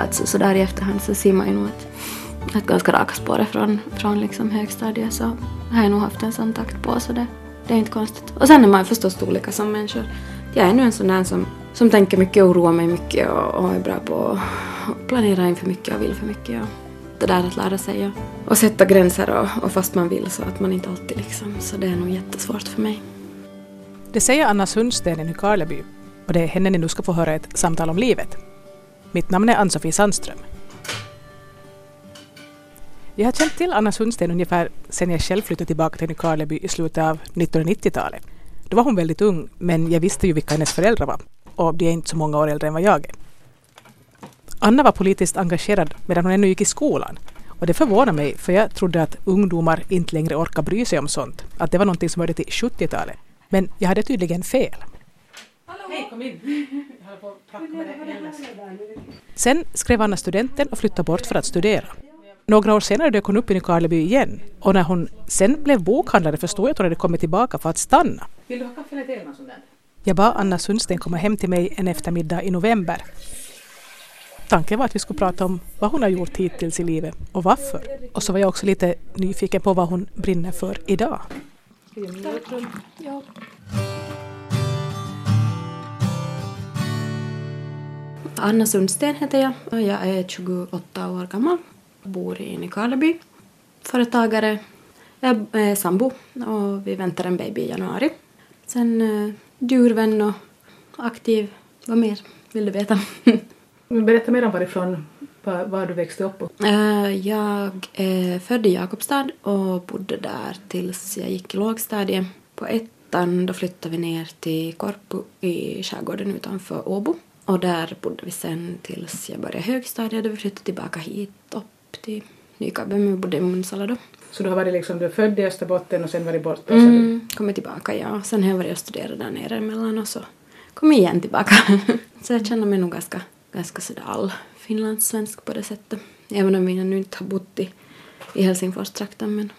Alltså, så där i efterhand så ser man ju nog att, att ganska raka spåret från, från liksom högstadiet så har jag nog haft en sån takt på så det, det är inte konstigt. Och sen är man förstås olika som människor. Jag är nu en sån där som, som tänker mycket och oroar mig mycket och, och är bra på att planera inför mycket och vill för mycket. Och det där att lära sig och, och sätta gränser och, och fast man vill så att man inte alltid liksom, så det är nog jättesvårt för mig. Det säger Anna Sundsten i Nykarleby och det är henne ni nu ska få höra ett samtal om livet. Mitt namn är Ann-Sofie Sandström. Jag har känt till Anna Sundsten ungefär sedan jag själv flyttade tillbaka till Nykarleby i slutet av 1990-talet. Då var hon väldigt ung, men jag visste ju vilka hennes föräldrar var. Och de är inte så många år äldre än vad jag är. Anna var politiskt engagerad medan hon ännu gick i skolan. Och det förvånar mig, för jag trodde att ungdomar inte längre orkar bry sig om sånt. Att det var någonting som hörde till 70-talet. Men jag hade tydligen fel. Hej, kom in. Sen skrev Anna studenten och flyttade bort för att studera. Några år senare dök hon upp i Nykarleby igen och när hon sen blev bokhandlare förstod jag att hon hade kommit tillbaka för att stanna. Vill du ha kaffe eller te eller något sånt där? Jag bad Anna Sundsten komma hem till mig en eftermiddag i november. Tanken var att vi skulle prata om vad hon har gjort hittills i livet och varför. Och så var jag också lite nyfiken på vad hon brinner för idag. Ja. Anna Sundsten heter jag och jag är 28 år gammal. Bor i Nykarleby. Företagare. Jag är sambo och vi väntar en baby i januari. Sen uh, djurvän och aktiv. Vad mer vill du veta? Berätta mer om varifrån, var, var du växte upp. Och. Uh, jag är född i Jakobstad och bodde där tills jag gick i lågstadiet. På ettan då flyttade vi ner till Korpu i skärgården utanför Åbo. Och där bodde vi sen tills jag började högstadiet då vi flyttade tillbaka hit upp till Nykarleby, men vi bodde i Munsala då. Så du har varit liksom, du är född i Österbotten och sen varit borta? Mm, kommit tillbaka, ja. Sen har jag varit och studerat där nere emellan och så kom jag igen tillbaka. så jag känner mig nog ganska, ganska sådär all finlandssvensk på det sättet. Även om vi nu inte har bott i, i Helsingfors-trakten men...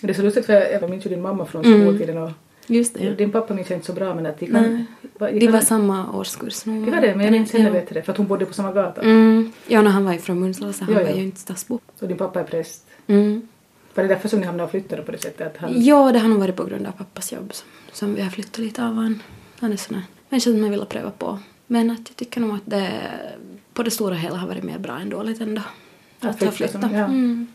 Det är så lustigt för jag minns ju din mamma från skoltiden och Just det, din pappa minns jag inte så bra men att de Nej. kan... va- De var samma årskurs nog. Det var det, men jag minns henne Ja. bättre för att hon bodde på samma gata. Mm. Ja, när han var ju från Munsala så han Ja, var ja. ju inte stadsbo. Och din pappa är präst. Mm. Var det därför som ni hamnade och flyttade på det sättet? Att han... Ja, det har nog varit på grund av pappas jobb som, som vi har flyttat lite av. Han, han är sån här människa som jag vill pröva på. Men att jag tycker nog att det på det stora hela har varit mer bra än dåligt ändå. Att Att flytta som- ja. Mm.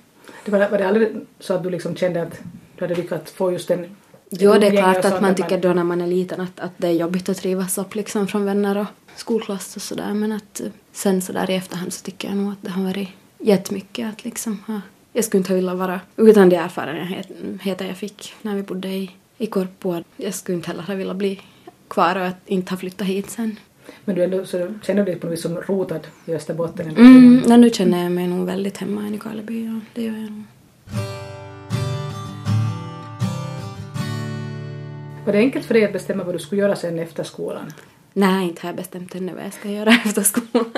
Det var, var det aldrig så att du liksom kände att du hade lyckats få just en... Jo, det är och klart att man tycker då när man är liten att, att det är jobbigt att trivas upp liksom från vänner och skolklass och sådär. Men att eh, sen sådär i efterhand så tycker jag nog att det har varit jättemycket att liksom ha, jag skulle inte ha velat vara utan de erfarenheter jag fick när vi bodde i, i Korpo. Jag skulle inte heller ha velat bli kvar och att inte ha flyttat hit sen. Men du ändå, så känner du dig på något vis som rotad i Österbotten? ändå? Mm, ja, nu känner jag mig nog väldigt hemma i Nykarleby, ja, det gör jag nog. Var det enkelt för dig att bestämma vad du skulle göra sen efter skolan? Nej, inte har jag bestämt ännu vad jag ska göra efter skolan.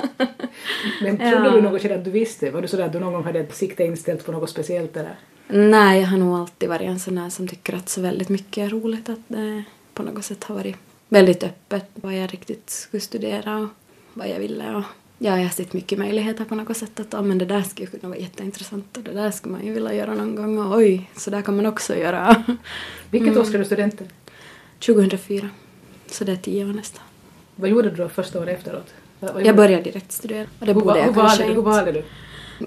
Men trodde Ja. du något att du visste? Var du sådär att du någon gång hade ett sikte inställt på något speciellt eller? Nej, jag har nog alltid varit en sån här som tycker att så väldigt mycket är roligt. Att det på något sätt har varit väldigt öppet vad jag riktigt skulle studera och vad jag ville. Och ja, jag har sett mycket möjligheter på något sätt. Att ja, men det där skulle kunna vara jätteintressant och det där skulle man ju vilja göra någon gång. Och oj, så där kan man också göra. Vilket Mm. år skrev du studenten? 2004. Så det är tio år nästan. Vad gjorde du då första året efteråt? Jag började direkt studera. Och det hur, borde jag hur, kanske valde, hur valde du?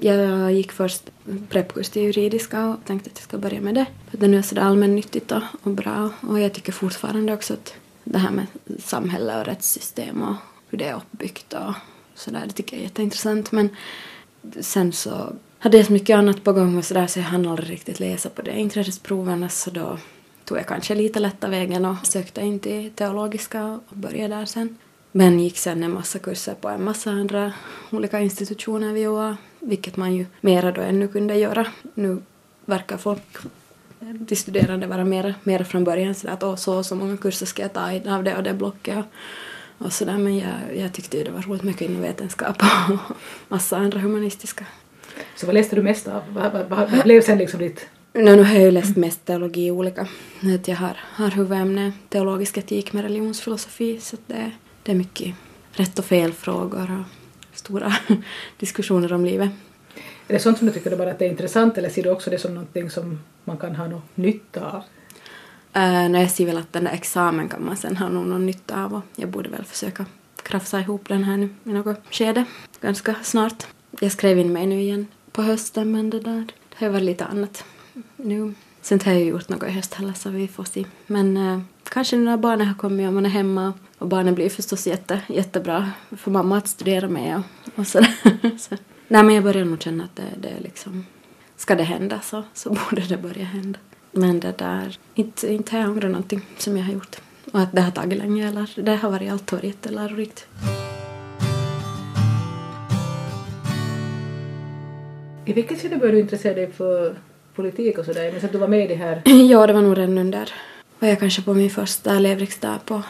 Jag gick först preppkurs till juridiska och tänkte att jag ska börja med det. För det nu är sådär allmännyttigt och, och bra. Och jag tycker fortfarande också att det här med samhälle och rättssystem och hur det är uppbyggt och sådär, det tycker jag är jätteintressant. Men sen så hade jag så mycket annat på gång och sådär så jag hann aldrig riktigt läsa på det inträdesproven så då tog jag kanske lite lätta vägen och sökte in till teologiska och började där sen. Men gick sen en massa kurser på en massa andra olika institutioner vid OA, vilket man ju mera då ännu kunde göra. Nu verkar folk, de studerande, vara mera, mera från början så att åh, så och så många kurser ska jag ta av det och det blocket och, och sådär. Men jag, jag tyckte ju det var roligt med kvinnovetenskap och massa andra humanistiska. Så vad läste du mest av? Vad, vad, vad blev sen liksom ditt... Nu, nu har jag ju läst mest teologi olika. Att jag har, har huvudämne teologisk etik med religionsfilosofi så det, det är mycket rätt och fel frågor och stora diskussioner om livet. Är det sånt som du tycker bara att det är intressant eller ser du också det som någonting som man kan ha något nytta av? Uh, jag ser väl att den där examen kan man sen ha någon, någon nytta av och jag borde väl försöka krafsa ihop den här nu i något skede ganska snart. Jag skrev in mig nu igen på hösten men det där det har varit lite annat nu. Sen har jag ju gjort något i höst heller så vi får se. Men eh, kanske nu när barnen har kommit och man är hemma och barnen blir förstås jätte, jättebra för mamma att studera med och, och sådär. så. Nej men jag börjar nog känna att det, det är liksom ska det hända så, så borde det börja hända. Men det där, inte, inte har jag ångrat någonting som jag har gjort. Och att det har tagit länge eller det har varit allt varit jättelärorikt. I vilket skede började du intressera dig för politik och sådär? Jag minns att du var med i det här. ja, det var nog redan under, var jag kanske på min första elevriksdag på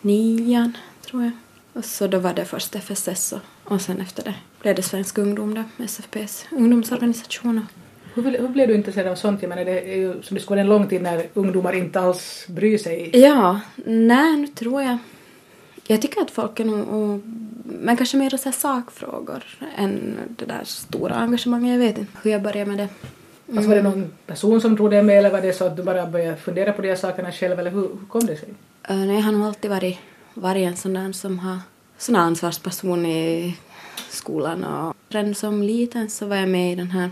nian, tror jag. Och så då var det först FSS och, och sen efter det blev det Svensk Ungdom då, SFPs ungdomsorganisation. Hur, hur blev du intresserad av sånt? Jag menar, det är ju som det skulle vara en lång tid när ungdomar inte alls bryr sig. Ja, nej, nu tror jag... Jag tycker att folk är nog... Och, men kanske mer så sakfrågor än det där stora engagemanget. Jag vet inte hur jag började med det. Mm. Alltså var det någon person som drog det med eller var det så att du bara började fundera på de här sakerna själv eller hur, hur kom det sig? Uh, nej, jag har nog alltid varit, varit en sån där som har sån ansvarsperson i skolan och redan som liten så var jag med i den här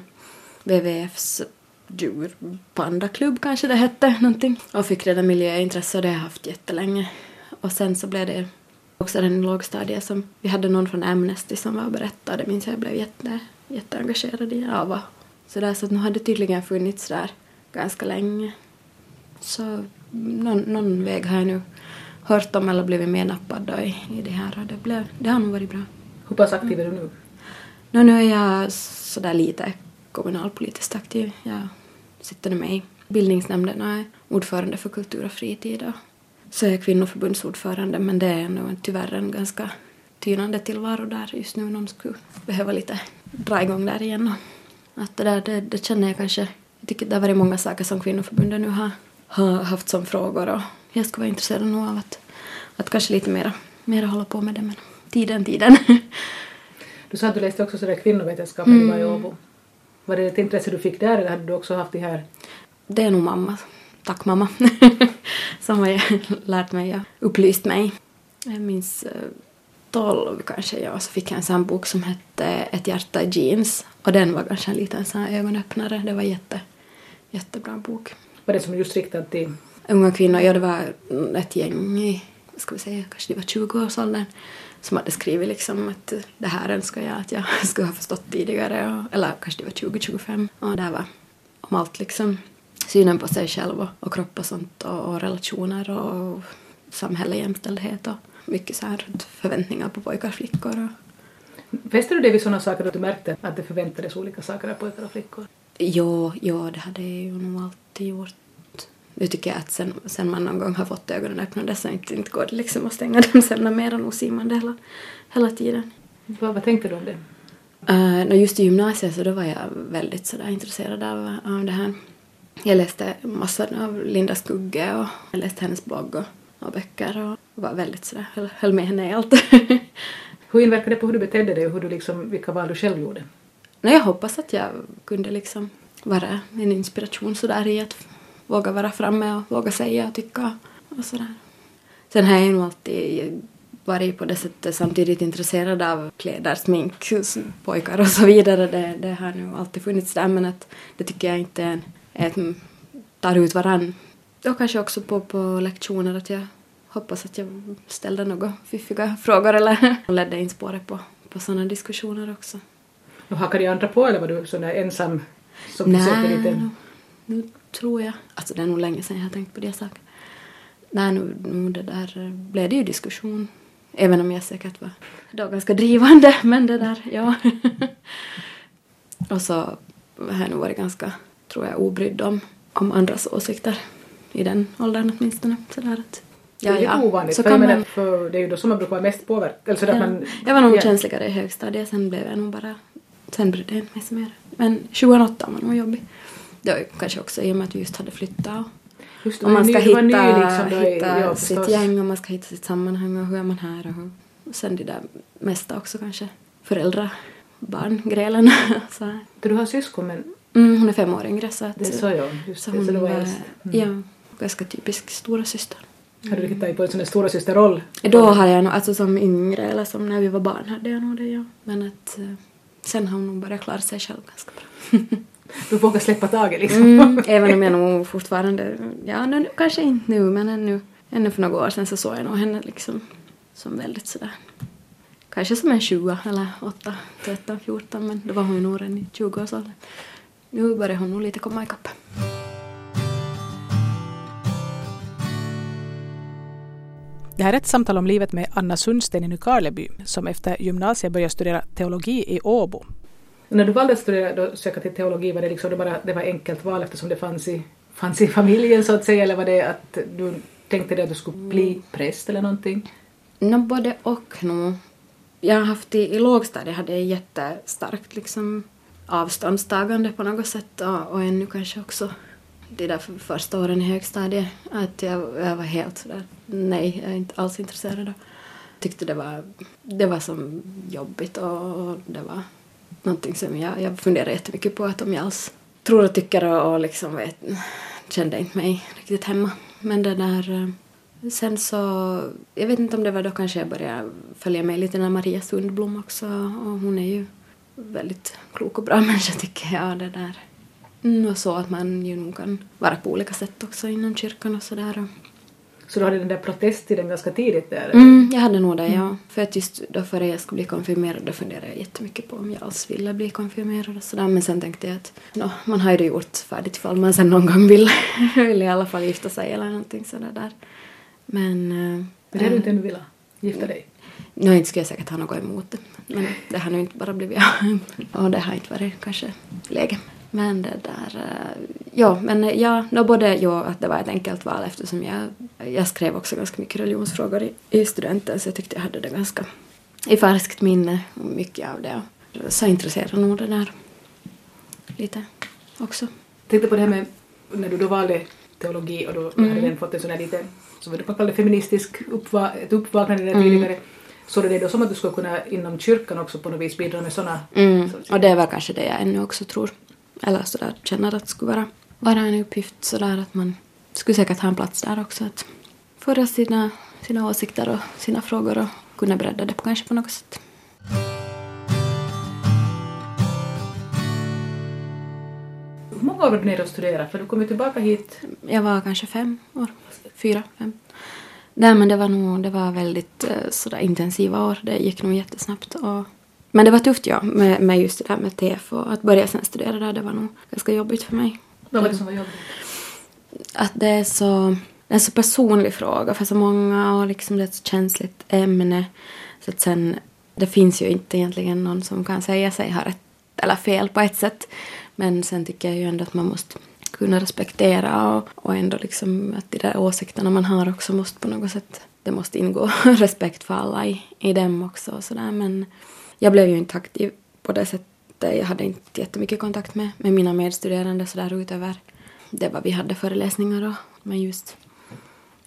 WWFs djurpandaklubb kanske det hette någonting och fick redan miljöintresse och det har jag haft jättelänge. Och sen så blev det också den lågstadiet som vi hade någon från Amnesty som var och berättade, minns jag, jag blev jätte, jätteengagerad i av så där så att nu hade tydligen funnits där ganska länge. Så någon, någon väg har jag nu hört om eller blivit mednappad då i, i det här och det, blev, det har nog varit bra. Hur pass aktiv är du nu? No, nu är jag sådär lite kommunalpolitiskt aktiv. Jag sitter med i bildningsnämnden och är ordförande för kultur och fritid. Och så är jag kvinnoförbundsordförande men det är nog tyvärr en ganska tynande tillvaro där just nu. Någon skulle behöva lite dra igång där igen. Att det, där, det, det känner jag kanske. Jag tycker det har varit många saker som kvinnoförbundet nu har, har haft som frågor och jag skulle vara intresserad nog av att, att kanske lite mera, mera hålla på med det men tiden, tiden. Du sa att du läste också sådär kvinnovetenskap när du var i mm. Åbo. Var det ett intresse du fick där eller hade du också haft det här? Det är nog mamma. Tack mamma. som har lärt mig och upplyst mig. Jag minns eh, tolv kanske jag så fick jag en sån bok som hette Ett hjärta i jeans och den var kanske en liten sån ögonöppnare. Det var jätte, jättebra bok. Var det som just riktad till? Unga kvinnor, ja det var ett gäng i, ska vi säga, kanske det var 20-årsåldern som hade skrivit liksom att det här önskar jag att jag skulle ha förstått tidigare. Och, eller kanske det var 2025. Och det var om allt liksom. Synen på sig själv och, och kropp och sånt och, och relationer och samhälle, jämställdhet och mycket så här förväntningar på pojkar och flickor. Och... Fäste du dig vid sådana saker att du märkte att det förväntades olika saker av pojkar och flickor? Jo, jo, det hade jag ju nog alltid gjort. Nu tycker jag att sen, sen man någon gång har fått ögonen öppnade så inte, inte går det liksom att stänga dem sen mer än osimande hela, hela tiden. Vad, vad tänkte du om det? Uh, just i gymnasiet så då var jag väldigt sådär intresserad av, av det här. Jag läste massor av Linda Skugge och jag läste hennes blogg och, och böcker och var väldigt sådär, höll, höll med henne i allt. hur inverkade det på hur du betedde dig och hur du liksom, vilka val du själv gjorde? Nej, jag hoppas att jag kunde liksom vara en inspiration sådär i att våga vara framme och våga säga och tycka och sådär. Sen har jag nog alltid varit på det sättet samtidigt intresserad av kläder, smink, pojkar och så vidare. Det, det har nog alltid funnits där men att det tycker jag inte är, ett, tar ut varann. Och kanske också på, på lektioner att jag hoppas att jag ställde några fiffiga frågor eller ledde in spåret på, på sådana diskussioner också. Och hakade de andra på eller var du sån där ensam som försökte lite? nu tror jag. Alltså det är nog länge sedan jag har tänkt på det saker. Nej, nu, nu det där blev det ju diskussion. Även om jag säkert var då ganska drivande, men det där, ja. och så har jag nog varit ganska, tror jag, obrydd om, om andras åsikter i den åldern åtminstone. Sådär att, ja, det är lite ovanligt, så för, kan man, för det är ju då som man brukar vara mest påverkad. Alltså ja, man, jag var nog ja. känsligare i högstadiet, sen blev jag nog bara, sen brydde jag mig så mer. Men 2008 var nog jobbig. Det var kanske också i och med att vi just hade flyttat. Just, och man ska ny, hitta, ny liksom hitta ja, sitt gäng och man ska hitta sitt sammanhang och hur är man här och, hur, och sen det där mesta också kanske föräldrar-barn-grälen. så, Du har syskon men mm, hon är fem år yngre så att... det sa jag. Just så det, hon så det var var, äldst. Mm. ja, ganska typisk stora syster. Har du hittat på en sån där stora systerroll? Då har jag nog, alltså som yngre eller som när vi var barn hade jag nog det ja. Men att eh, sen har hon nog börjat klara sig själv ganska bra. Du vågar släppa taget liksom. Mm, även om jag nog fortfarande, ja nu, kanske inte nu men ännu, ännu för några år sedan så såg jag nog henne liksom som väldigt sådär kanske som en 20 eller 8, 13, 14 men då var hon ju nog redan i 20-årsåldern. Nu börjar hon nog lite komma ikapp. Det här är ett samtal om livet med Anna Sundsten i Nykarleby som efter gymnasiet började studera teologi i Åbo. När du valde att studera, då söka till teologi, var det liksom det bara det var enkelt val eftersom det fanns i, fanns i familjen så att säga, eller var det att du tänkte dig att du skulle bli präst eller någonting? Nå, både och nog. Jag har haft i, i lågstadiet hade jag jättestarkt liksom avståndstagande på något sätt och, och ännu kanske också de där för- första åren i högstadiet att jag, jag var helt sådär nej, jag är inte alls intresserad. Tyckte det var, det var som jobbigt och, det var någonting som jag, jag funderade jättemycket på att om jag alls tror och tycker och, och liksom vet, kände inte mig riktigt hemma. Men det där eh, Sen så, jag vet inte om det var då kanske jag började följa med lite när Maria Sundblom också och hon är ju väldigt klok och bra människa tycker jag. Det där. Mm, och så att man ju nog kan vara på olika sätt också inom kyrkan och sådär. Så du hade den där protesttiden ganska tidigt där? Mm, jag hade nog det, ja. För att just då före jag skulle bli konfirmerad då funderade jag jättemycket på om jag alls ville bli konfirmerad och sådär. Men sen tänkte jag att nå, man har ju det gjort färdigt ifall man sen någon gång vill, vill i alla fall gifta sig eller någonting sådär där. Men... eh, Men det hade du inte ännu velat gifta dig? Nu inte skulle jag säkert ha något emot det. Men det har nu inte bara blivit Och det har inte varit kanske läge. Men det där... eh, Ja, men eh, ja, då både ja, att det var ett enkelt val eftersom jag, jag skrev också ganska mycket religionsfrågor i, i studenten så jag tyckte jag hade det ganska i färskt minne och mycket av det. Så intresserade nog det där lite också. Jag tänkte på det här med när du då valde teologi och då Mm. hade den fått en sån här lite, som man kallar det feministisk uppva, ett uppvaknande där Mm. tidigare. Så det är då som att du skulle kunna inom kyrkan också på något vis bidra med såna Mm. Och det väl kanske det jag ännu också tror. Eller sådär känner att det skulle vara, vara en uppgift sådär att man skulle säkert ha en plats där också. Att föra sina, sina åsikter och sina frågor och kunna bredda det på, kanske på något sätt. Hur många år var du nere och studerade? För du kom ju tillbaka hit. Jag var kanske fem år. Fyra, fem. Nej men det var nog det var väldigt eh, sådär intensiva år. Det gick nog jättesnabbt. Och, men det var tufft ja, med, med just det där med TF och att börja sen studera där. Det var nog ganska jobbigt för mig. Vad var det som var jobbigt? att det är så, det är en så personlig fråga för så många och liksom det är ett så känsligt ämne. Så att sen, det finns ju inte egentligen någon som kan säga sig ha rätt eller fel på ett sätt. Men sen tycker jag ju ändå att man måste kunna respektera och, och ändå liksom att de där åsikterna man har också måste på något sätt, det måste ingå respekt för alla i, i dem också och sådär. Men jag blev ju inte aktiv på det sättet. Jag hade inte jättemycket kontakt med, med mina medstuderande sådär utöver det var vi hade föreläsningar och men just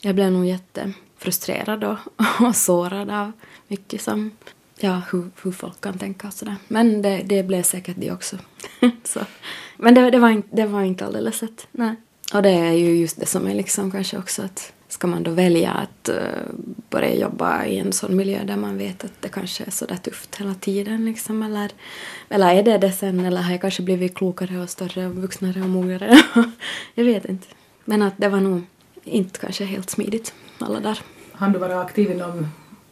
jag blev nog jättefrustrerad och, och sårad av mycket som ja, hur, hur folk kan tänka och sådär. Men det, det blev säkert det också. så. Men det, det, var inte, det var inte alldeles lätt. Nej. Och det är ju just det som är liksom kanske också att ska man då välja att uh, börja jobba i en sån miljö där man vet att det kanske är sådär tufft hela tiden liksom eller, eller är det det sen eller har jag kanske blivit klokare och större och vuxnare och mognare? jag vet inte. Men att det var nog inte kanske helt smidigt alla där. Han du vara aktiv inom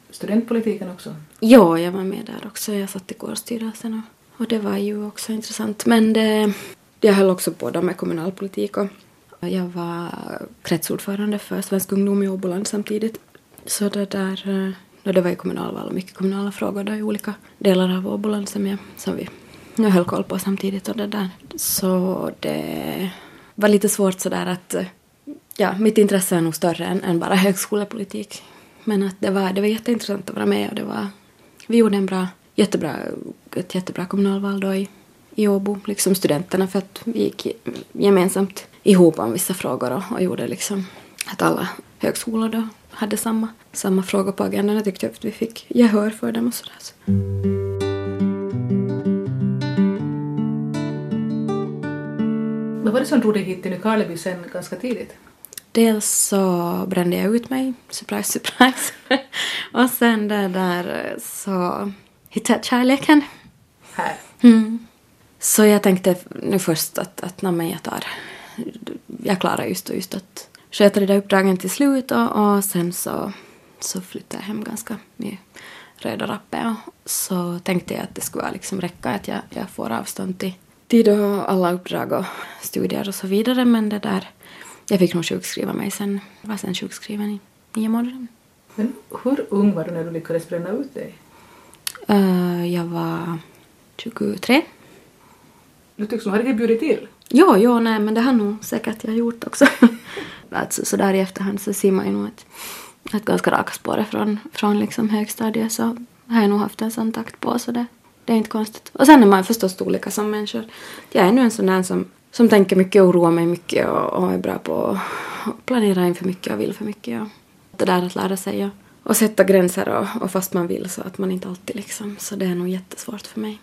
studentpolitiken också? Ja, jag var med där också. Jag satt i kårstyrelsen och, och det var ju också intressant. Men det, jag höll också på med kommunalpolitik och jag var kretsordförande för Svensk ungdom i Åboland samtidigt. Så det där, eh, och det var ju kommunalval och mycket kommunala frågor då i olika delar av Åboland som, jag, som vi jag höll koll på samtidigt och det där. Så det var lite svårt sådär att, eh, ja, mitt intresse är nog större än, än bara högskolepolitik. Men att det var, det var jätteintressant att vara med och det var, vi gjorde en bra, jättebra, ett jättebra kommunalval då i, i Åbo, liksom studenterna för att vi gick gemensamt ihop om vissa frågor och, och gjorde liksom att alla högskolor då hade samma, samma frågor på agendan. Jag tyckte att vi fick gehör för dem och sådär. Vad var det som drog dig hit till Nykarleby sen ganska tidigt? Dels så brände jag ut mig, surprise surprise. och sen det där så hittade jag kärleken. Här? Mm. Så jag tänkte nu först att, att nej, jag tar jag klarar just och just att sköta de där uppdragen till slut och, och sen så, så flyttade jag hem ganska med röda rappe och så tänkte jag att det skulle liksom räcka att jag, jag får avstånd till tid och alla uppdrag och studier och så vidare men det där jag fick nog sjukskriva mig sen. Jag var sen sjukskriven i nio månader. Men hur ung var du när du lyckades bränna ut dig? Uh, jag var 23. Du tycks nog ha det bjudit till. Jo, jo, nej, men det har nog säkert jag gjort också. alltså, så där i efterhand så ser man ju nog ett, ett ganska rakt spår från, från liksom högstadiet så har jag nog haft en sån takt på så det, det är inte konstigt. Och sen är man förstås olika som människor. Jag är nu en sån där som, som tänker mycket och oroar mig mycket och, och är bra på att planera in för mycket och vill för mycket. Och det där att lära sig och, och sätta gränser och, och fast man vill så att man inte alltid liksom, så det är nog jättesvårt för mig.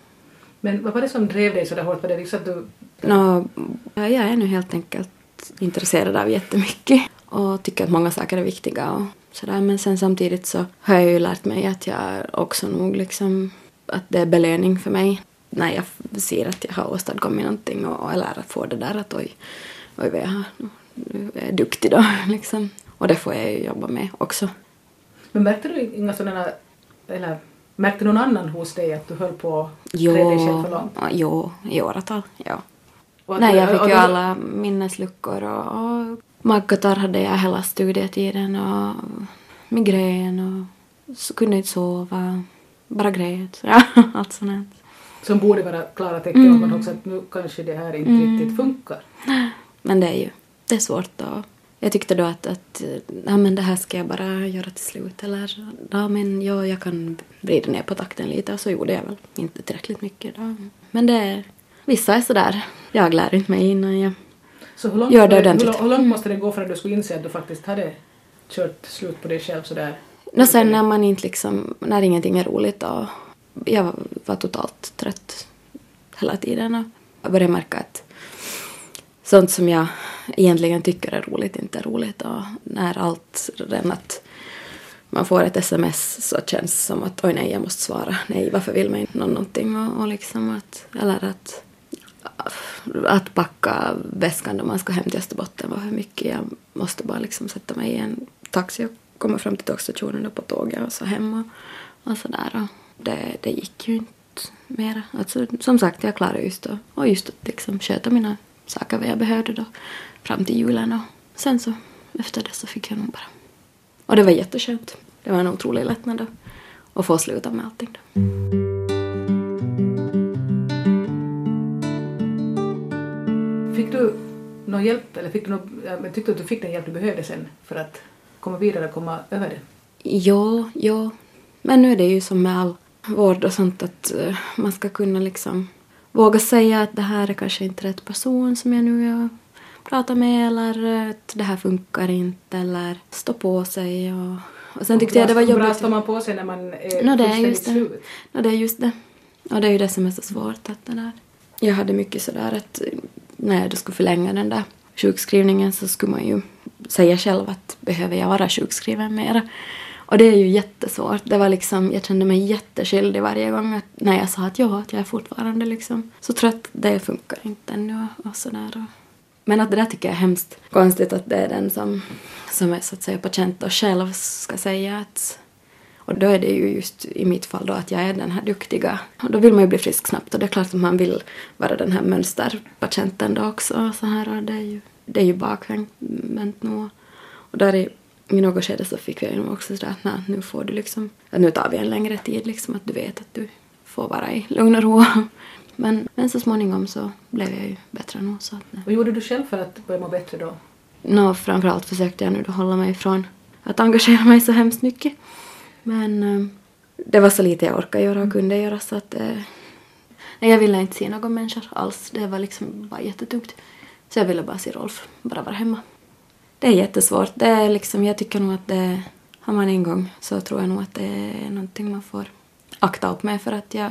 Men vad var det som drev dig så där hårt? Var det liksom att du... Nå, jag är nu helt enkelt intresserad av jättemycket och tycker att många saker är viktiga och sådär. Men sen samtidigt så har jag ju lärt mig att jag också nog liksom att det är belöning för mig när jag ser att jag har åstadkommit någonting och, eller att få det där att oj, oj vad jag har, nu är jag duktig då liksom. Och det får jag ju jobba med också. Men märkte du inga sådana, eller Märkte någon annan hos dig att du höll på att träda dig själv för långt? jo, i åratal. Ja. Att Nej, du- jag fick ju du- alla minnesluckor och, och magkatarr hade jag hela studietiden och migrän och så kunde inte sova. Bara grät. Ja, allt sånt. Som borde vara klara tecken Mm. om man också att nu kanske det här inte riktigt funkar. Men det är ju det är svårt och jag tyckte då att, att ja, men det här ska jag bara göra till slut eller ja, men ja, jag kan vrida ner på takten lite och så gjorde jag väl inte tillräckligt mycket då. Men det vissa är sådär, jag lär inte mig innan jag Så hur långt, Gör det hur, ordentligt. hur långt måste det gå för att du skulle inse att du faktiskt hade kört slut på dig själv sådär? Och sen när man inte liksom, när ingenting är roligt och jag var, var totalt trött hela tiden och jag började märka att sånt som jag egentligen tycker är roligt inte är roligt och när allt redan att man får ett sms så känns som att oj nej jag måste svara nej varför vill mig någon någonting och, och liksom att eller att att packa väskan då man ska hem till Österbotten var för mycket. Jag måste bara liksom sätta mig i en taxi och komma fram till tågstationen och på tåget och så hem och, och sådär. Och det, det gick ju inte mera. Alltså, som sagt, jag klarade just att, och just att liksom sköta mina saker vad jag behövde då fram till julen och sen så efter det så fick jag nog bara. Och det var jätteskönt. Det var en otrolig lättnad att, att få sluta med allting då. Fick du någon hjälp eller fick du någon, men tyckte du att du fick den hjälp du behövde sen för att komma vidare och komma över det? Ja, ja. Men nu är det ju som med all vård och sånt att eh, man ska kunna liksom våga säga att det här är kanske inte rätt person som jag nu pratar med eller eh, att det här funkar inte eller stå på sig och, och sen tyckte jag det var Hur bra jobbigt. står man på sig när man är Nå, det är just det. slut? Ja, det är just det. Och det är ju det som är så svårt att det där. Jag hade mycket sådär att eh, när jag då skulle förlänga den där sjukskrivningen så skulle man ju säga själv att behöver jag vara sjukskriven mera. Och det är ju jättesvårt. Det var liksom, jag kände mig jätteskyldig varje gång att, när jag sa att ja, att jag är fortfarande liksom så trött. Det funkar inte ännu och, och sådär. Och. Men att det där tycker jag är hemskt konstigt att det är den som, som är så att säga patient och själv ska säga att och då är det ju just i mitt fall då att jag är den här duktiga. Och då vill man ju bli frisk snabbt och det är klart att man vill vara den här mönsterpatienten då också. Och så här, och det är ju, det är ju bakvänt nog. Och där är i något skede så fick nog också sådär att nej, nu får du liksom, att nu tar vi en längre tid liksom att du vet att du får vara i lugn och ro. Men, men så småningom så blev jag ju bättre nog så att nej. Vad gjorde du själv för att börja må bättre då? Nå, framförallt försökte jag nu då hålla mig ifrån att engagera mig så hemskt mycket. Men eh, det var så lite jag orkade göra och kunde göra så att eh, nej, jag ville inte se någon människa alls. Det var liksom bara jättetungt. Så jag ville bara se Rolf, bara vara hemma. Det är jättesvårt. Det är liksom, jag tycker nog att det, har man en gång så tror jag nog att det är någonting man får akta upp med för att jag,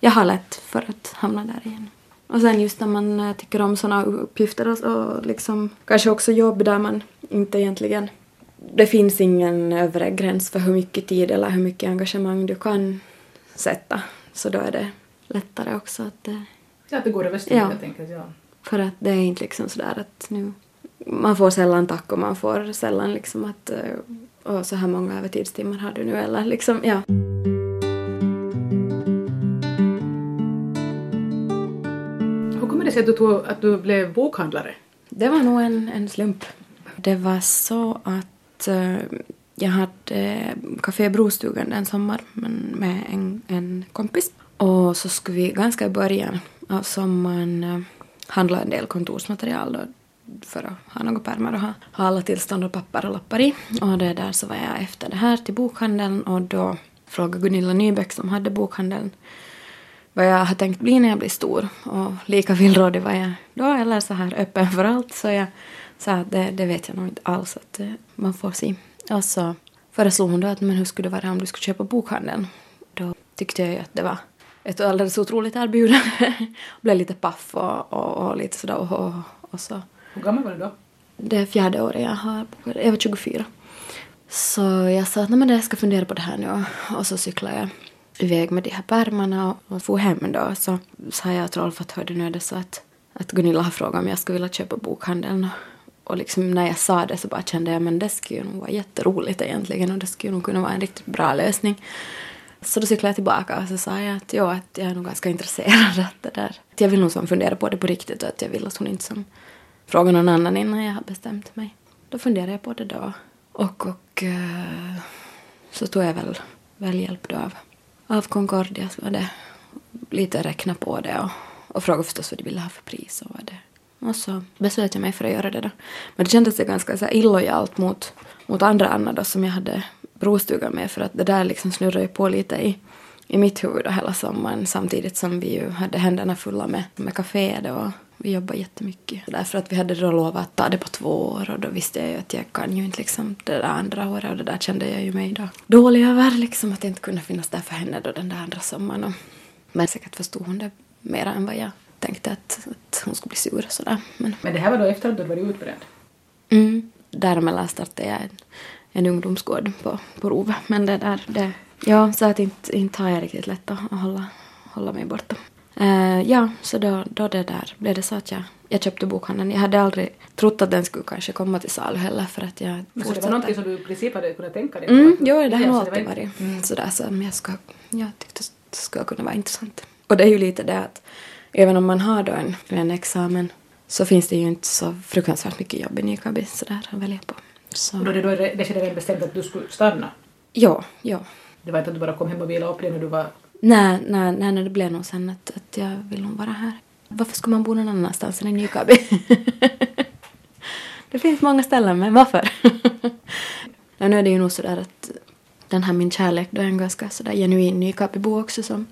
jag har lätt för att hamna där igen. Och sen just när man eh, tycker om sådana uppgifter och, och liksom kanske också jobb där man inte egentligen det finns ingen övre gräns för hur mycket tid eller hur mycket engagemang du kan sätta. Så då är det lättare också att det... Ja, att det går över styr Ja. helt enkelt. Ja. För att det är inte liksom sådär att nu... Man får sällan tack och man får sällan liksom att... eh, Åh, så här många övertidstimmar har du nu eller liksom, ja. Hur kommer det sig att du, tog, att du blev bokhandlare? Det var nog en, en slump. Det var så att eh, jag hade Café Brostugan en sommar men med en, en kompis. Och så skulle vi ganska i början av sommaren eh, handla en del kontorsmaterial då, för att ha några pärmar och ha, ha alla tillstånd och papper och lappar i. Och det där så var jag efter det här till bokhandeln och då frågade Gunilla Nybeck som hade bokhandeln vad jag har tänkt bli när jag blir stor. Och lika villrådig var jag då, eller så här öppen för allt. Så jag sa att det, det vet jag nog inte alls, att eh, man får se. Och så föreslog hon då att men hur skulle det vara om du skulle köpa bokhandeln? Då tyckte jag ju att det var ett alldeles otroligt erbjudande. Blev lite paff och, och, och lite sådär och, och, och så. Hur gammal var du då? Det är fjärde året jag har bokat. Jag var 24. Så jag sa att nej, men jag ska fundera på det här nu och, så cyklade jag iväg med de här pärmarna och, for hem då. Så sa jag till Rolf att hörde nu är det så att, att Gunilla har frågat om jag skulle vilja köpa bokhandeln. Och liksom när jag sa det så bara kände jag men det skulle ju nog vara jätteroligt egentligen och det skulle nog kunna vara en riktigt bra lösning. Så då cyklade jag tillbaka och så sa jag att, ja, att jag är nog ganska intresserad att det där. Att jag vill nog som fundera på det på riktigt och att jag vill att hon inte som fråga någon annan innan jag har bestämt mig. Då funderade jag på det då. Och, och eh, så tog jag väl, väl hjälp då av, av Concordia Så var det lite räkna på det och, och frågade förstås vad de ville ha för pris och vad det och så beslöt jag mig för att göra det då. Men det kändes ganska så här illojalt mot, mot andra Anna då som jag hade brostugan med för att det där liksom snurrade ju på lite i, i mitt huvud då hela sommaren samtidigt som vi ju hade händerna fulla med, med café och vi jobbade jättemycket. Därför att vi hade då lovat att ta det på två år och då visste jag ju att jag kan ju inte liksom det där andra året och det där kände jag ju mig då dålig över liksom att jag inte kunde finnas där för henne då den där andra sommaren. Och, men säkert förstod hon det mer än vad jag tänkte att, att hon skulle bli sur och sådär. Men Men det här var då efter att du varit utbränd? Mm. Däremellan startade jag en, en ungdomsgård på, på Rove. Men det där, det, ja, så att inte, inte har jag riktigt lätt att att hålla, hålla mig borta. Eh, ja, så då, då det där blev det så att jag, jag köpte bokhandeln. Jag hade aldrig trott att den skulle kanske komma till salu heller för att jag Men så det var någonting som du i princip hade kunnat tänka dig? Mm, jo, det har nog alltid varit Mm. sådär som jag, ska, jag tyckte det skulle kunna vara intressant. Och det är ju lite det att även om man har då en, en examen så finns det ju inte så fruktansvärt mycket jobb i Nykabi sådär att välja på. Så, Och då det, då det skedde redan bestämt att du skulle stanna? ja, ja. Det var inte att du bara kom hem och vilade upp dig när du var... Nej, nej, nej, nej, det blev nog sen att, att jag vill nog vara här. Varför ska man bo någon annanstans än i Nykabi? det finns många ställen, men varför? ja, nu är det ju nog sådär att den här min kärlek då är en ganska sådär genuin Nykabibo också som,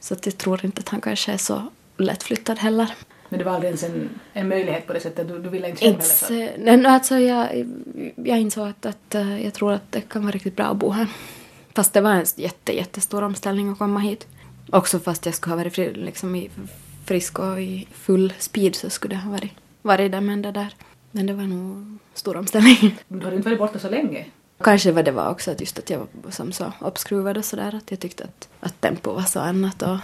så att jag tror inte att han kanske är så lättflyttad heller. Men det var aldrig ens en, en möjlighet på det sättet? Du, du ville inte själv Inte, heller? Så. nej, no, alltså jag, jag insåg att, att eh, jag tror att det kan vara riktigt bra att bo här. Fast det var en jätte, jättestor omställning att komma hit. Också fast jag skulle ha varit fri, liksom i frisk och i full speed så skulle det ha varit, varit det. Men det där, men det var nog stor omställning. Du hade inte varit borta så länge? Kanske vad det var också att just att jag var som så uppskruvad och sådär att jag tyckte att, att tempo var så annat och,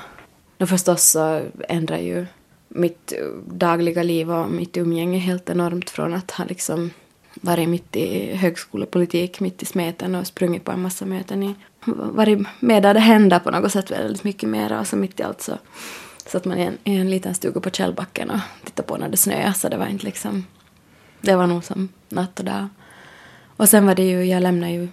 och förstås så ändrar ju mitt eh, dagliga liv och mitt umgänge helt enormt från att ha liksom varit mitt i högskolepolitik, mitt i smeten och sprungit på en massa möten i, varit med där det händer på något sätt väldigt mycket mer och så mitt i allt så satt man i en, i en liten stuga på Källbacken och tittade på när det snöade så det var inte liksom, det var nog som natt och dag. Och sen var det ju, jag lämnade ju,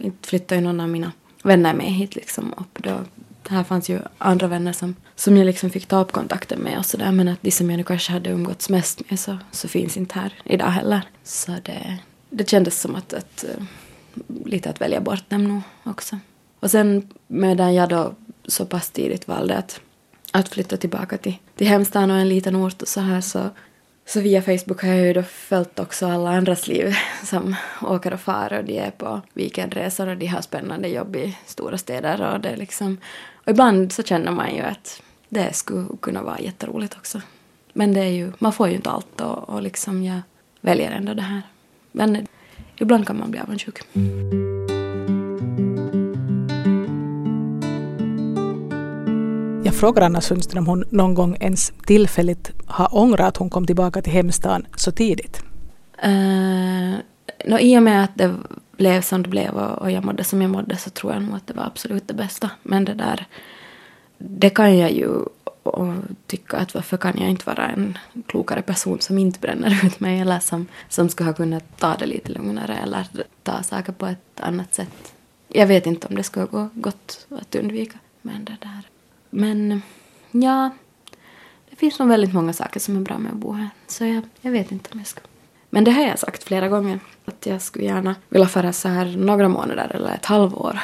inte flyttade ju någon av mina vänner med hit liksom och då. Här fanns ju andra vänner som, som jag liksom fick ta upp kontakten med och sådär men att de som jag nu kanske hade umgåtts mest med så, så finns inte här idag heller. Så det, det kändes som att, att eh, lite att välja bort dem nog också. Och sen medan jag då så pass tidigt valde att, att flytta tillbaka till, till hemstan och en liten ort och så här så så via Facebook har jag ju då följt också alla andras liv som åker och far och de är på weekendresor och de har spännande jobb i stora städer och det är liksom och ibland så känner man ju att det skulle kunna vara jätteroligt också. Men det är ju, man får ju inte allt och, och liksom jag väljer ändå det här. Men ibland kan man bli avundsjuk. Jag frågar Anna Sundström om hon någon gång ens tillfälligt har ångrat att hon kom tillbaka till hemstaden så tidigt. Uh, no, I och med att det blev som det blev och, och jag mådde som jag mådde så tror jag nog att det var absolut det bästa. Men det där, det kan jag ju och tycka att varför kan jag inte vara en klokare person som inte bränner ut mig eller som, som skulle ha kunnat ta det lite lugnare eller ta saker på ett annat sätt. Jag vet inte om det skulle gå gott att undvika. Men det där. Men ja, det finns nog väldigt många saker som är bra med att bo här. Så jag, jag vet inte om jag ska. Men det har jag sagt flera gånger. Att jag skulle gärna vilja fara så här några månader eller ett halvår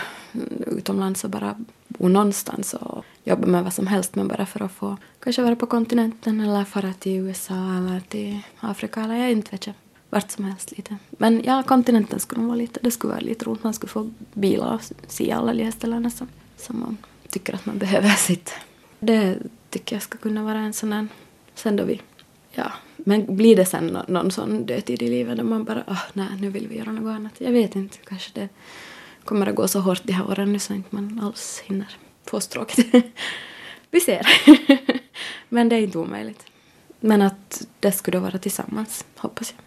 utomlands och bara bo någonstans och jobba med vad som helst men bara för att få kanske vara på kontinenten eller fara till USA eller till Afrika eller jag inte vet jag. Vart som helst lite. Men ja, kontinenten skulle nog vara lite, det skulle vara lite roligt. Man skulle få bilar och se alla de här ställena som, som man tycker att man behöver sitt. Det tycker jag ska kunna vara en sån här, sen då vi, ja, men blir det sen någon, någon sån dödtid i livet då man bara, oh, nej, nu vill vi göra något annat. Jag vet inte, kanske det kommer att gå så hårt de här åren nu så inte man alls hinner få stråket. vi ser. men det är inte omöjligt. Men att det skulle vara tillsammans, hoppas jag.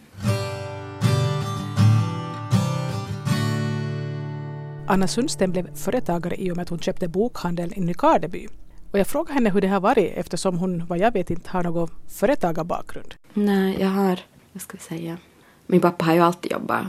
Anna Sundsten blev företagare i och med att hon köpte bokhandeln i Nykarleby. Och jag frågade henne hur det har varit eftersom hon, vad jag vet, inte har någon företagarbakgrund. Nej, jag har, vad ska vi säga, min pappa har ju alltid jobbat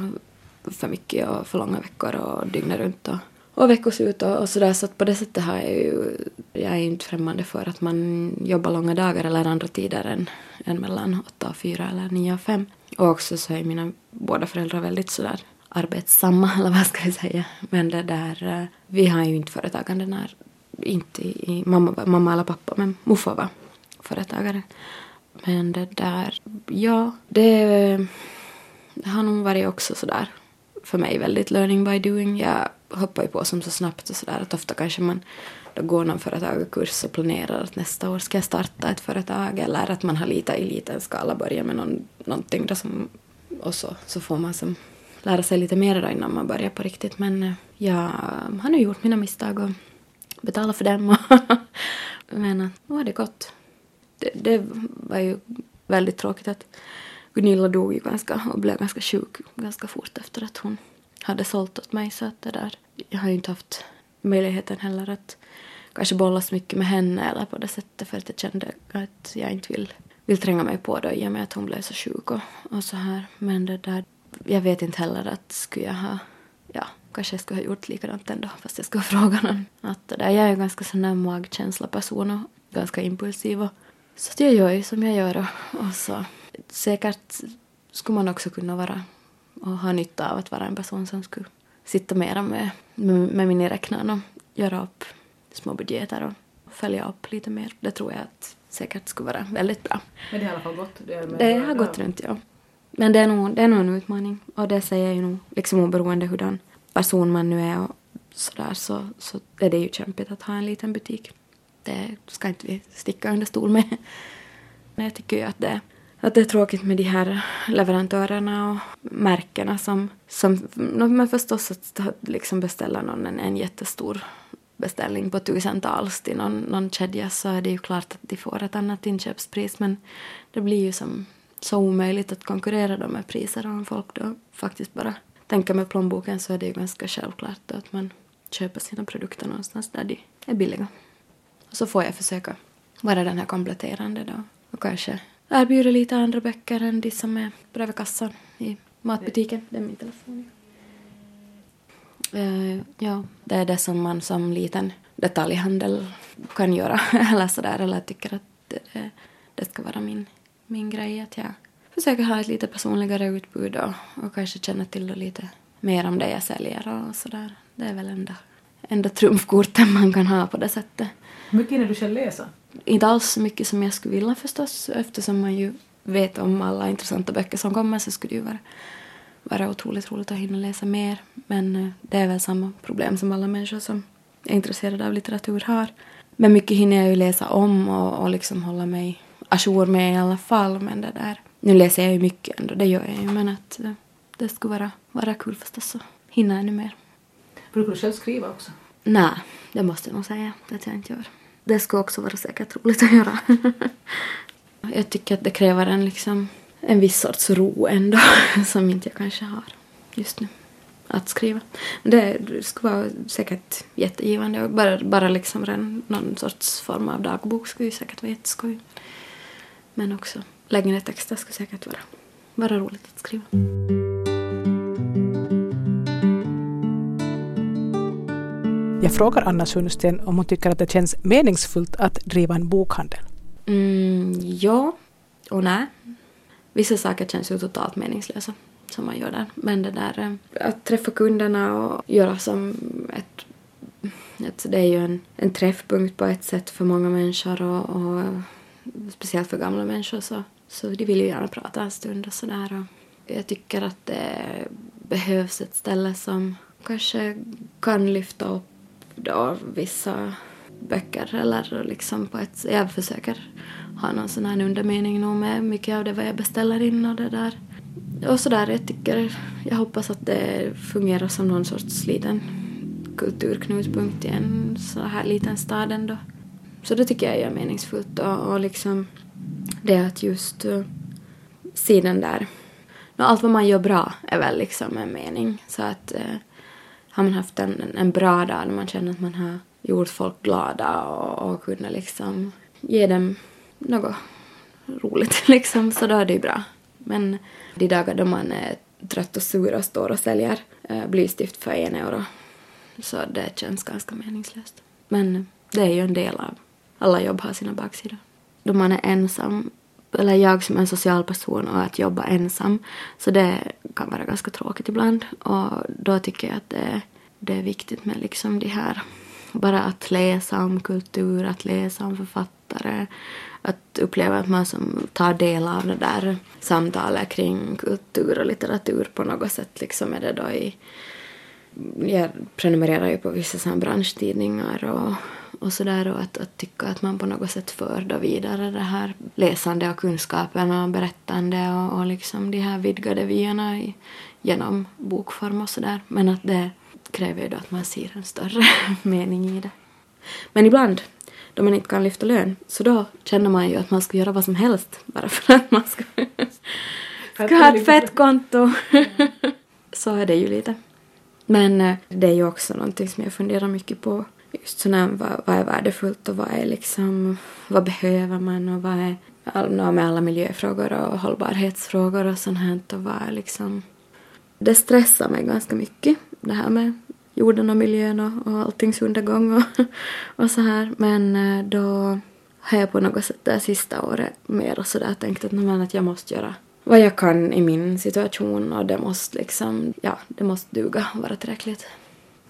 för mycket och för långa veckor och dygnet runt och, och veckoslut och, och sådär så att på det sättet har jag ju, jag är inte främmande för att man jobbar långa dagar eller andra tider än, än mellan åtta och fyra eller nio och fem. Och också så är mina båda föräldrar väldigt sådär arbetsamma, eller vad ska jag säga. Men det där, eh, vi har ju inte företagande när, inte i, mamma, mamma eller pappa, men morfar var företagare. Men det där, ja, det, det har nog varit också sådär för mig väldigt learning by doing. Jag hoppar ju på som så snabbt och sådär att ofta kanske man då går någon företagarkurs och planerar att nästa år ska jag starta ett företag eller att man har lite i liten skala börjat med någon, någonting då som, och så, så får man som lära sig lite mer då innan man börjar på riktigt. Men eh, jag har nu gjort mina misstag och betala för dem. Men eh, nu har det gått. Det, det, var ju väldigt tråkigt att Gunilla dog ju ganska och blev ganska sjuk ganska fort efter att hon hade sålt åt mig. Så att det där, jag har ju inte haft möjligheten heller att kanske bolla så mycket med henne eller på det sättet för att jag kände att jag inte vill, vill tränga mig på då i och med att hon blev så sjuk och, och så här. Men det där, jag vet inte heller att skulle jag ha, ja, kanske jag skulle ha gjort likadant ändå fast jag skulle fråga någon. Att det där, jag är ju ganska sån där magkänsla person och ganska impulsiv och så att jag gör ju som jag gör och, och så säkert skulle man också kunna vara och ha nytta av att vara en person som skulle sitta mera med, med, med min räknaren och göra upp små budgeter och följa upp lite mer. Det tror jag att säkert skulle vara väldigt bra. Men det har i alla fall gått? Det, det har gått runt, ja. Men det är, nog, det är nog en utmaning. Och det säger jag ju nog, liksom oberoende hurdan person man nu är och sådär så, så är det ju kämpigt att ha en liten butik. Det ska inte vi sticka under stol med. Men jag tycker ju att det, att det är tråkigt med de här leverantörerna och märkena som, som men förstås att liksom beställa någon en, en jättestor beställning på tusentals till någon, någon kedja så är det ju klart att de får ett annat inköpspris men det blir ju som så omöjligt att konkurrera då med priser om folk då faktiskt bara tänker med plånboken så är det ju ganska självklart då att man köper sina produkter någonstans där de är billiga. Och så får jag försöka vara den här kompletterande då och kanske erbjuda lite andra böcker än de som är bredvid kassan i matbutiken. Det är min telefon. Uh, ja, det är det som man som liten detaljhandel kan göra eller sådär eller tycker att det, det ska vara min min grej att jag försöker ha ett lite personligare utbud och, och kanske känna till lite mer om det jag säljer och sådär. Det är väl enda, enda trumfkorten man kan ha på det sättet. Hur mycket hinner du själv läsa? Inte alls så mycket som jag skulle vilja förstås eftersom man ju vet om alla intressanta böcker som kommer så skulle det ju vara, vara otroligt roligt att hinna läsa mer. Men eh, det är väl samma problem som alla människor som är intresserade av litteratur har. Men mycket hinner jag ju läsa om och, och liksom hålla mig ajour med i alla fall. Men det där, nu läser jag ju mycket ändå, det gör jag ju. Men att eh, det skulle vara, vara kul förstås att hinna ännu mer. Brukar du själv skriva också? Nej, det måste jag nog säga att jag inte gör. Det skulle också vara säkert roligt att göra. jag tycker att det kräver en, liksom, en viss sorts ro ändå som inte jag kanske har just nu att skriva. Det skulle vara säkert jättegivande. Bara, bara liksom någon sorts form av dagbok skulle ju säkert vara jätteskoj. Men också längre texter skulle säkert vara, vara roligt att skriva. Jag frågar Anna Sundsten om hon tycker att det känns meningsfullt att driva en bokhandel. Mm, ja och nej. Vissa saker känns ju totalt meningslösa som man gör där. Men det där eh, att träffa kunderna och göra som ett... ett det är ju en, en träffpunkt på ett sätt för många människor och, och speciellt för gamla människor så, så de vill ju gärna prata en stund och sådär. Jag tycker att det behövs ett ställe som kanske kan lyfta upp då vissa böcker eller liksom på ett... Jag försöker ha någon sån här undermening nog med mycket av det vad jag beställer in och det där. Och sådär, jag tycker, jag hoppas att det fungerar som någon sorts liten kulturknutpunkt i en så här liten stad ändå. Så det tycker jag är meningsfullt och, och liksom det att just uh, se den där... Allt vad man gör bra är väl liksom en mening. Så att uh, har man haft en, en bra dag när man känner att man har gjort folk glada och, och kunnat liksom ge dem något roligt liksom, så då är det ju bra. Men de dagar då man är trött och sur och står och säljer uh, blystift för en euro så det känns ganska meningslöst. Men det är ju en del av alla jobb har sina baksidor. Då man är ensam, eller jag som är en social person och att jobba ensam, så det kan vara ganska tråkigt ibland. Och då tycker jag att det, det är viktigt med liksom de här, bara att läsa om kultur, att läsa om författare, att uppleva att man som tar del av det där samtalet kring kultur och litteratur på något sätt liksom är det då i jag prenumererar ju på vissa sådana branschtidningar och och sådär och att, att tycka att man på något sätt för då vidare det här läsande och kunskapen och berättande och, och liksom de här vidgade vyerna i, genom bokform och sådär. Men att det kräver ju då att man ser en större mening i det. Men ibland, då man inte kan lyfta lön, så då känner man ju att man ska göra vad som helst bara för att man ska, ska ha ett fett konto. så är det ju lite. Men eh, det är ju också någonting som jag funderar mycket på just sådär, vad, vad är värdefullt och vad är liksom, vad behöver man och vad är all, med alla miljöfrågor och hållbarhetsfrågor och sånt här och vad är liksom det stressar mig ganska mycket det här med jorden och miljön och, och alltings undergång och, och så här men eh, då har jag på något sätt det sista året mer och sådär tänkt att, men, att jag måste göra vad jag kan i min situation och det måste liksom, ja, det måste duga och vara tillräckligt.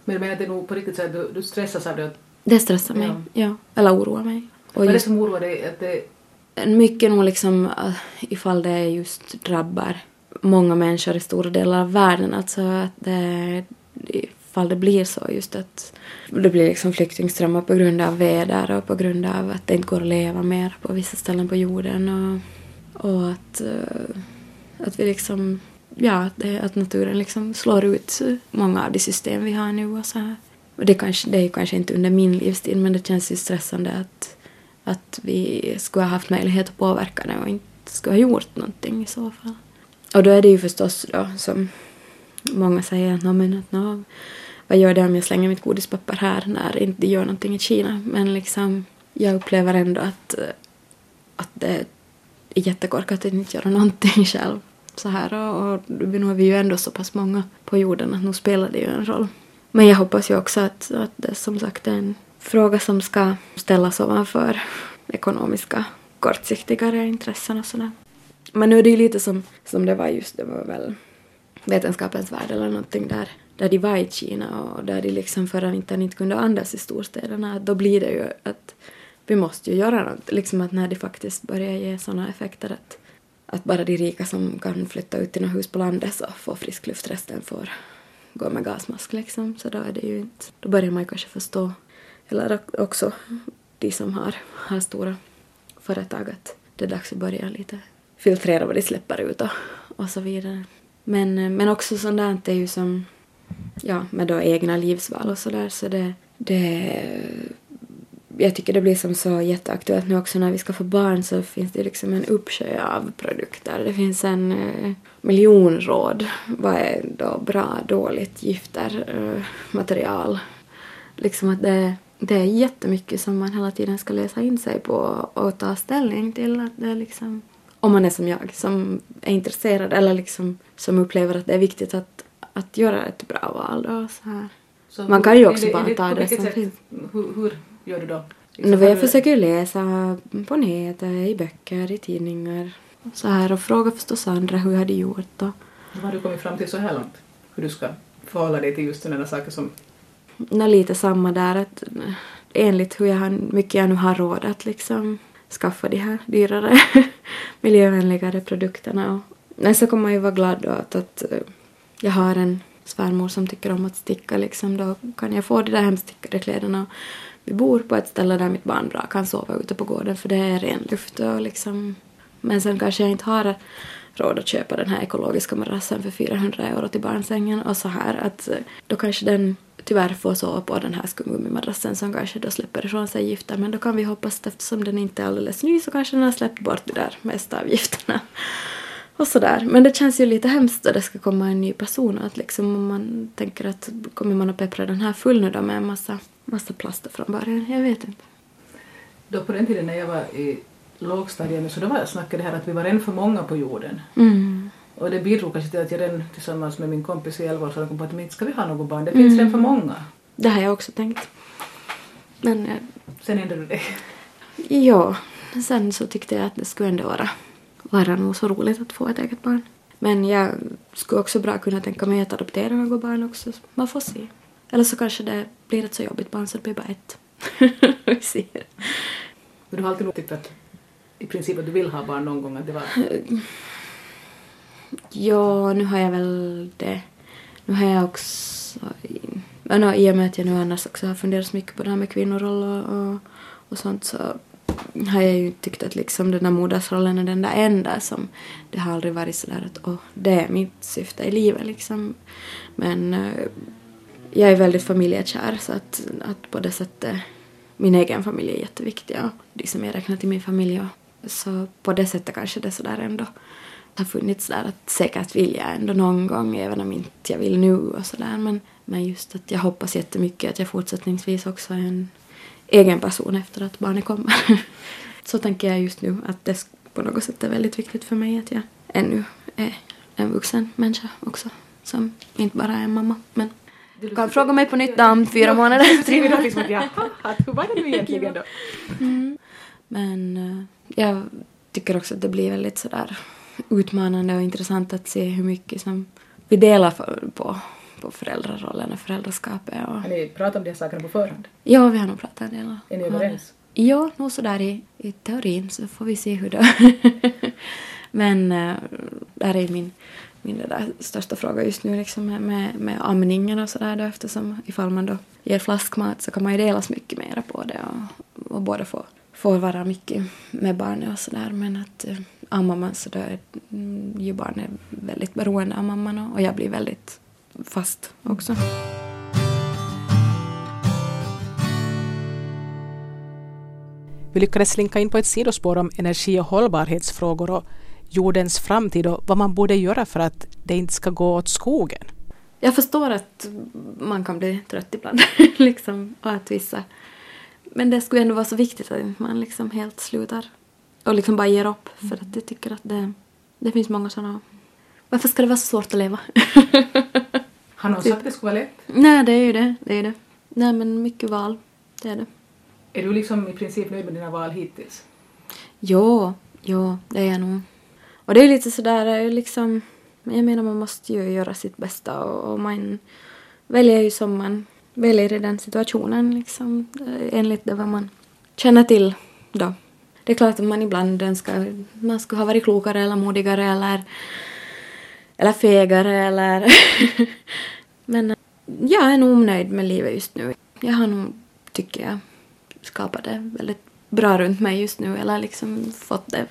Men att det är nog på riktigt så att du, du stressas av det? Det stressar mig, ja. ja. Eller oroar mig. Och Vad är det som oroar dig? Att det... Mycket nog liksom uh, ifall det just drabbar många människor i stora delar av världen. Alltså att det, ifall det blir så just att det blir liksom flyktingströmmar på grund av väder och på grund av att det inte går att leva mer på vissa ställen på jorden och, och att, uh, att vi liksom ja, det, att naturen liksom slår ut många av de system vi har nu och så här. Och det, kanske, det är ju kanske inte under min livstid men det känns ju stressande att, att vi skulle ha haft möjlighet att påverka det och inte skulle ha gjort någonting i så fall. Och då är det ju förstås då som många säger att men att no, vad gör det om jag slänger mitt godispapper här när inte gör någonting i Kina. Men liksom jag upplever ändå att, att det är jättekorkat att inte göra någonting själv så här och, nu är vi ju ändå så pass många på jorden att nu spelar det ju en roll. Men jag hoppas ju också att, att det som sagt är en fråga som ska ställas ovanför ekonomiska kortsiktigare intressen och sådär. Men nu är det ju lite som, som det var just, det var väl Vetenskapens värld eller någonting där, där de var i Kina och där de liksom förra vintern inte kunde andas i storstäderna. Då blir det ju att vi måste ju göra något, liksom att när det faktiskt börjar ge sådana effekter att att bara de rika som kan flytta ut till något hus på landet så får frisk luft, resten får gå med gasmask liksom. Så då är det ju inte, då börjar man ju kanske förstå. Eller också de som har, har stora företag att det är dags att börja lite filtrera vad de släpper ut och, och så vidare. Men, men också sånt där är ju som, ja, med då egna livsval och sådär så det, det jag tycker det blir som så jätteaktuellt nu också när vi ska få barn så finns det liksom en uppsjö av produkter. Det finns en eh, miljon råd. Vad är då bra, dåligt, gifter, eh, material? Liksom att det, det är jättemycket som man hela tiden ska läsa in sig på och ta ställning till. Att det liksom, om man är som jag, som är intresserad eller liksom som upplever att det är viktigt att, att göra ett bra val. Då, så här. Så man kan ju också bara ta det som finns. Hur, hur gör du då? Liksom jag försöker läsa på nätet, i böcker, i tidningar så här och fråga förstås andra hur jag hade gjort. Och... Vad har du kommit fram till så här långt? Hur du ska förhålla dig till just sådana saker som... Nå, lite samma där att enligt hur jag har, mycket jag nu har råd att liksom skaffa de här dyrare miljövänligare produkterna. Och, men så kommer man ju vara glad då att, att eh, jag har en svärmor som tycker om att sticka liksom. Då kan jag få de där hemstickade kläderna vi bor på ett ställe där mitt barn bra kan sova ute på gården för det är ren luft och liksom men sen kanske jag inte har råd att köpa den här ekologiska madrassen för 400 euro till barnsängen och så här att eh, då kanske den tyvärr får sova på den här skumgummimadrassen som kanske då släpper ifrån sig gifter men då kan vi hoppas att eftersom den inte är alldeles ny så kanske den har släppt bort det där mesta av gifterna och sådär. Men det känns ju lite hemskt då det ska komma en ny person att liksom om man tänker att kommer man att peppra den här full nu då med en massa massa plaster från början. Jag vet inte. Då på den tiden när jag var i lågstadiet så då var snackade det här att vi var en för många på jorden. Mm. Och det bidrog kanske till att jag redan tillsammans med min kompis i 11 år kom på att inte ska vi ha något barn, det finns mm. redan för många. Det har jag också tänkt. Men... Eh, sen ändrade du dig? Ja, sen så tyckte jag att det skulle ändå vara, vara nog så roligt att få ett eget barn. Men jag skulle också bra kunna tänka mig att adoptera något barn också. Man får se. Eller så kanske det blir ett så jobbigt barn så det blir bara ett. Vi ser. Men du har alltid tyckt att i princip att du vill ha barn någon gång? Att det var... Ja, nu har jag väl det. Nu har jag också... I och med att jag nu annars också har funderat så mycket på det här med kvinnoroll och, och, och sånt så har jag ju tyckt att liksom den där modersrollen är den där enda som det har aldrig varit sådär att åh, det är mitt syfte i livet liksom. Men eh, jag är väldigt familjekär så att, att på det sättet min egen familj är jätteviktig och de som jag räknar till min familj och, så på det sättet kanske det sådär ändå har funnits där att säkert vill jag ändå någon gång även om inte jag vill nu och sådär men, men just att jag hoppas jättemycket att jag fortsättningsvis också är en egen person efter att barnet kommer. så tänker jag just nu att det på något sätt är väldigt viktigt för mig att jag ännu är en vuxen människa också som inte bara är en mamma men du kan fråga mig på nytt om fyra månader. liksom hur var det nu egentligen då? Mm. Men uh, jag tycker också att det blir väldigt sådär utmanande och intressant att se hur mycket som vi delar för, på, på föräldrarollen och föräldraskapet. Och... Har ni pratat om de här sakerna på förhand? Ja, vi har nog pratat en del. Är ni överens? Ja, nog sådär i, i teorin så får vi se hur det Men uh, där är min min där största fråga just nu liksom med, med amningen och sådär då eftersom ifall man då ger flaskmat så kan man ju delas mycket mera på det och, och båda får, får vara mycket med barnet och sådär men att äh, ammar man så då är mm, ju barnet väldigt beroende av mamman och, och jag blir väldigt fast också. Vi lyckades slinka in på ett sidospår om energi och hållbarhetsfrågor och jordens framtid och vad man borde göra för att det inte ska gå åt skogen. Jag förstår att man kan bli trött ibland, liksom, och att vissa... Men det skulle ändå vara så viktigt att man liksom helt slutar och liksom bara ger upp, för att jag tycker att det, det finns många sådana... Varför ska det vara så svårt att leva? Har någon sagt att det skulle vara lätt? Nej, det är ju det. det, är det. Nej, men mycket val, det är det. Är du liksom i princip nöjd med dina val hittills? Jo, jo, det är jag nog. Och det är lite sådär eh, liksom, jag menar man måste ju göra sitt bästa och, och man väljer ju som man väljer i den situationen liksom eh, enligt det vad man känner till då. Det är klart att man ibland önskar man skulle ha varit klokare eller modigare eller, eller fegare eller men eh, jag är nog nöjd med livet just nu. Jag har nog, tycker jag, skapat det väldigt bra runt mig just nu eller liksom fått det.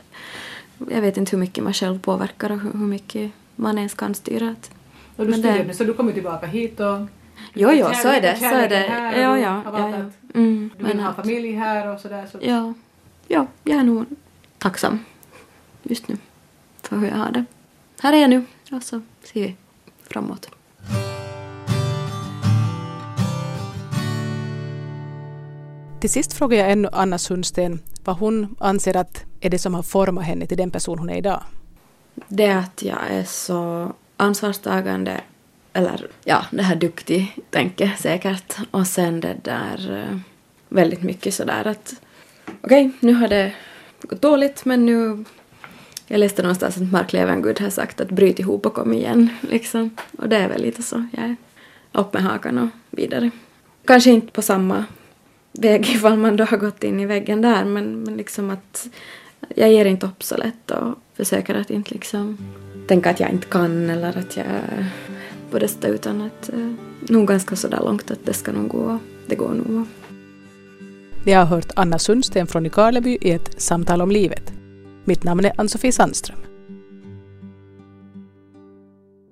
Jag vet inte hur mycket man själv påverkar och hur mycket man ens kan styra. Att, Och du Men det- så du kommer tillbaka hit och... jo, jo, så är det. Så är det. Ja, ja. har ja, ja. Mm, Du vill men ha att- familj här och sådär. Så. Ja, ja, jag är nog tacksam just nu för hur jag har det. Här är jag nu och så ser vi framåt. Till sist frågar jag ännu Anna Sundsten vad hon anser att är det som har format henne till den person hon är idag. Det att jag är så ansvarstagande, eller ja, det här duktig, tänker säkert. Och sen det där eh, väldigt mycket sådär att okej, nu har det gått dåligt men nu jag läste någonstans att Mark Levengood har sagt att bryt ihop och kom igen. Liksom. Och det är väl lite så. Jag är upp med hakan och vidare. Kanske inte på samma väg ifall man då har gått in i väggen där men, men liksom att jag ger inte upp så lätt och försöker att inte liksom tänka att jag inte kan eller att jag är på det utan att eh, nog ganska sådär långt att det ska nog gå. Det går nog. Ni har hört Anna Sundsten från Nykarleby i ett samtal om livet. Mitt namn är Ann-Sofie Sandström.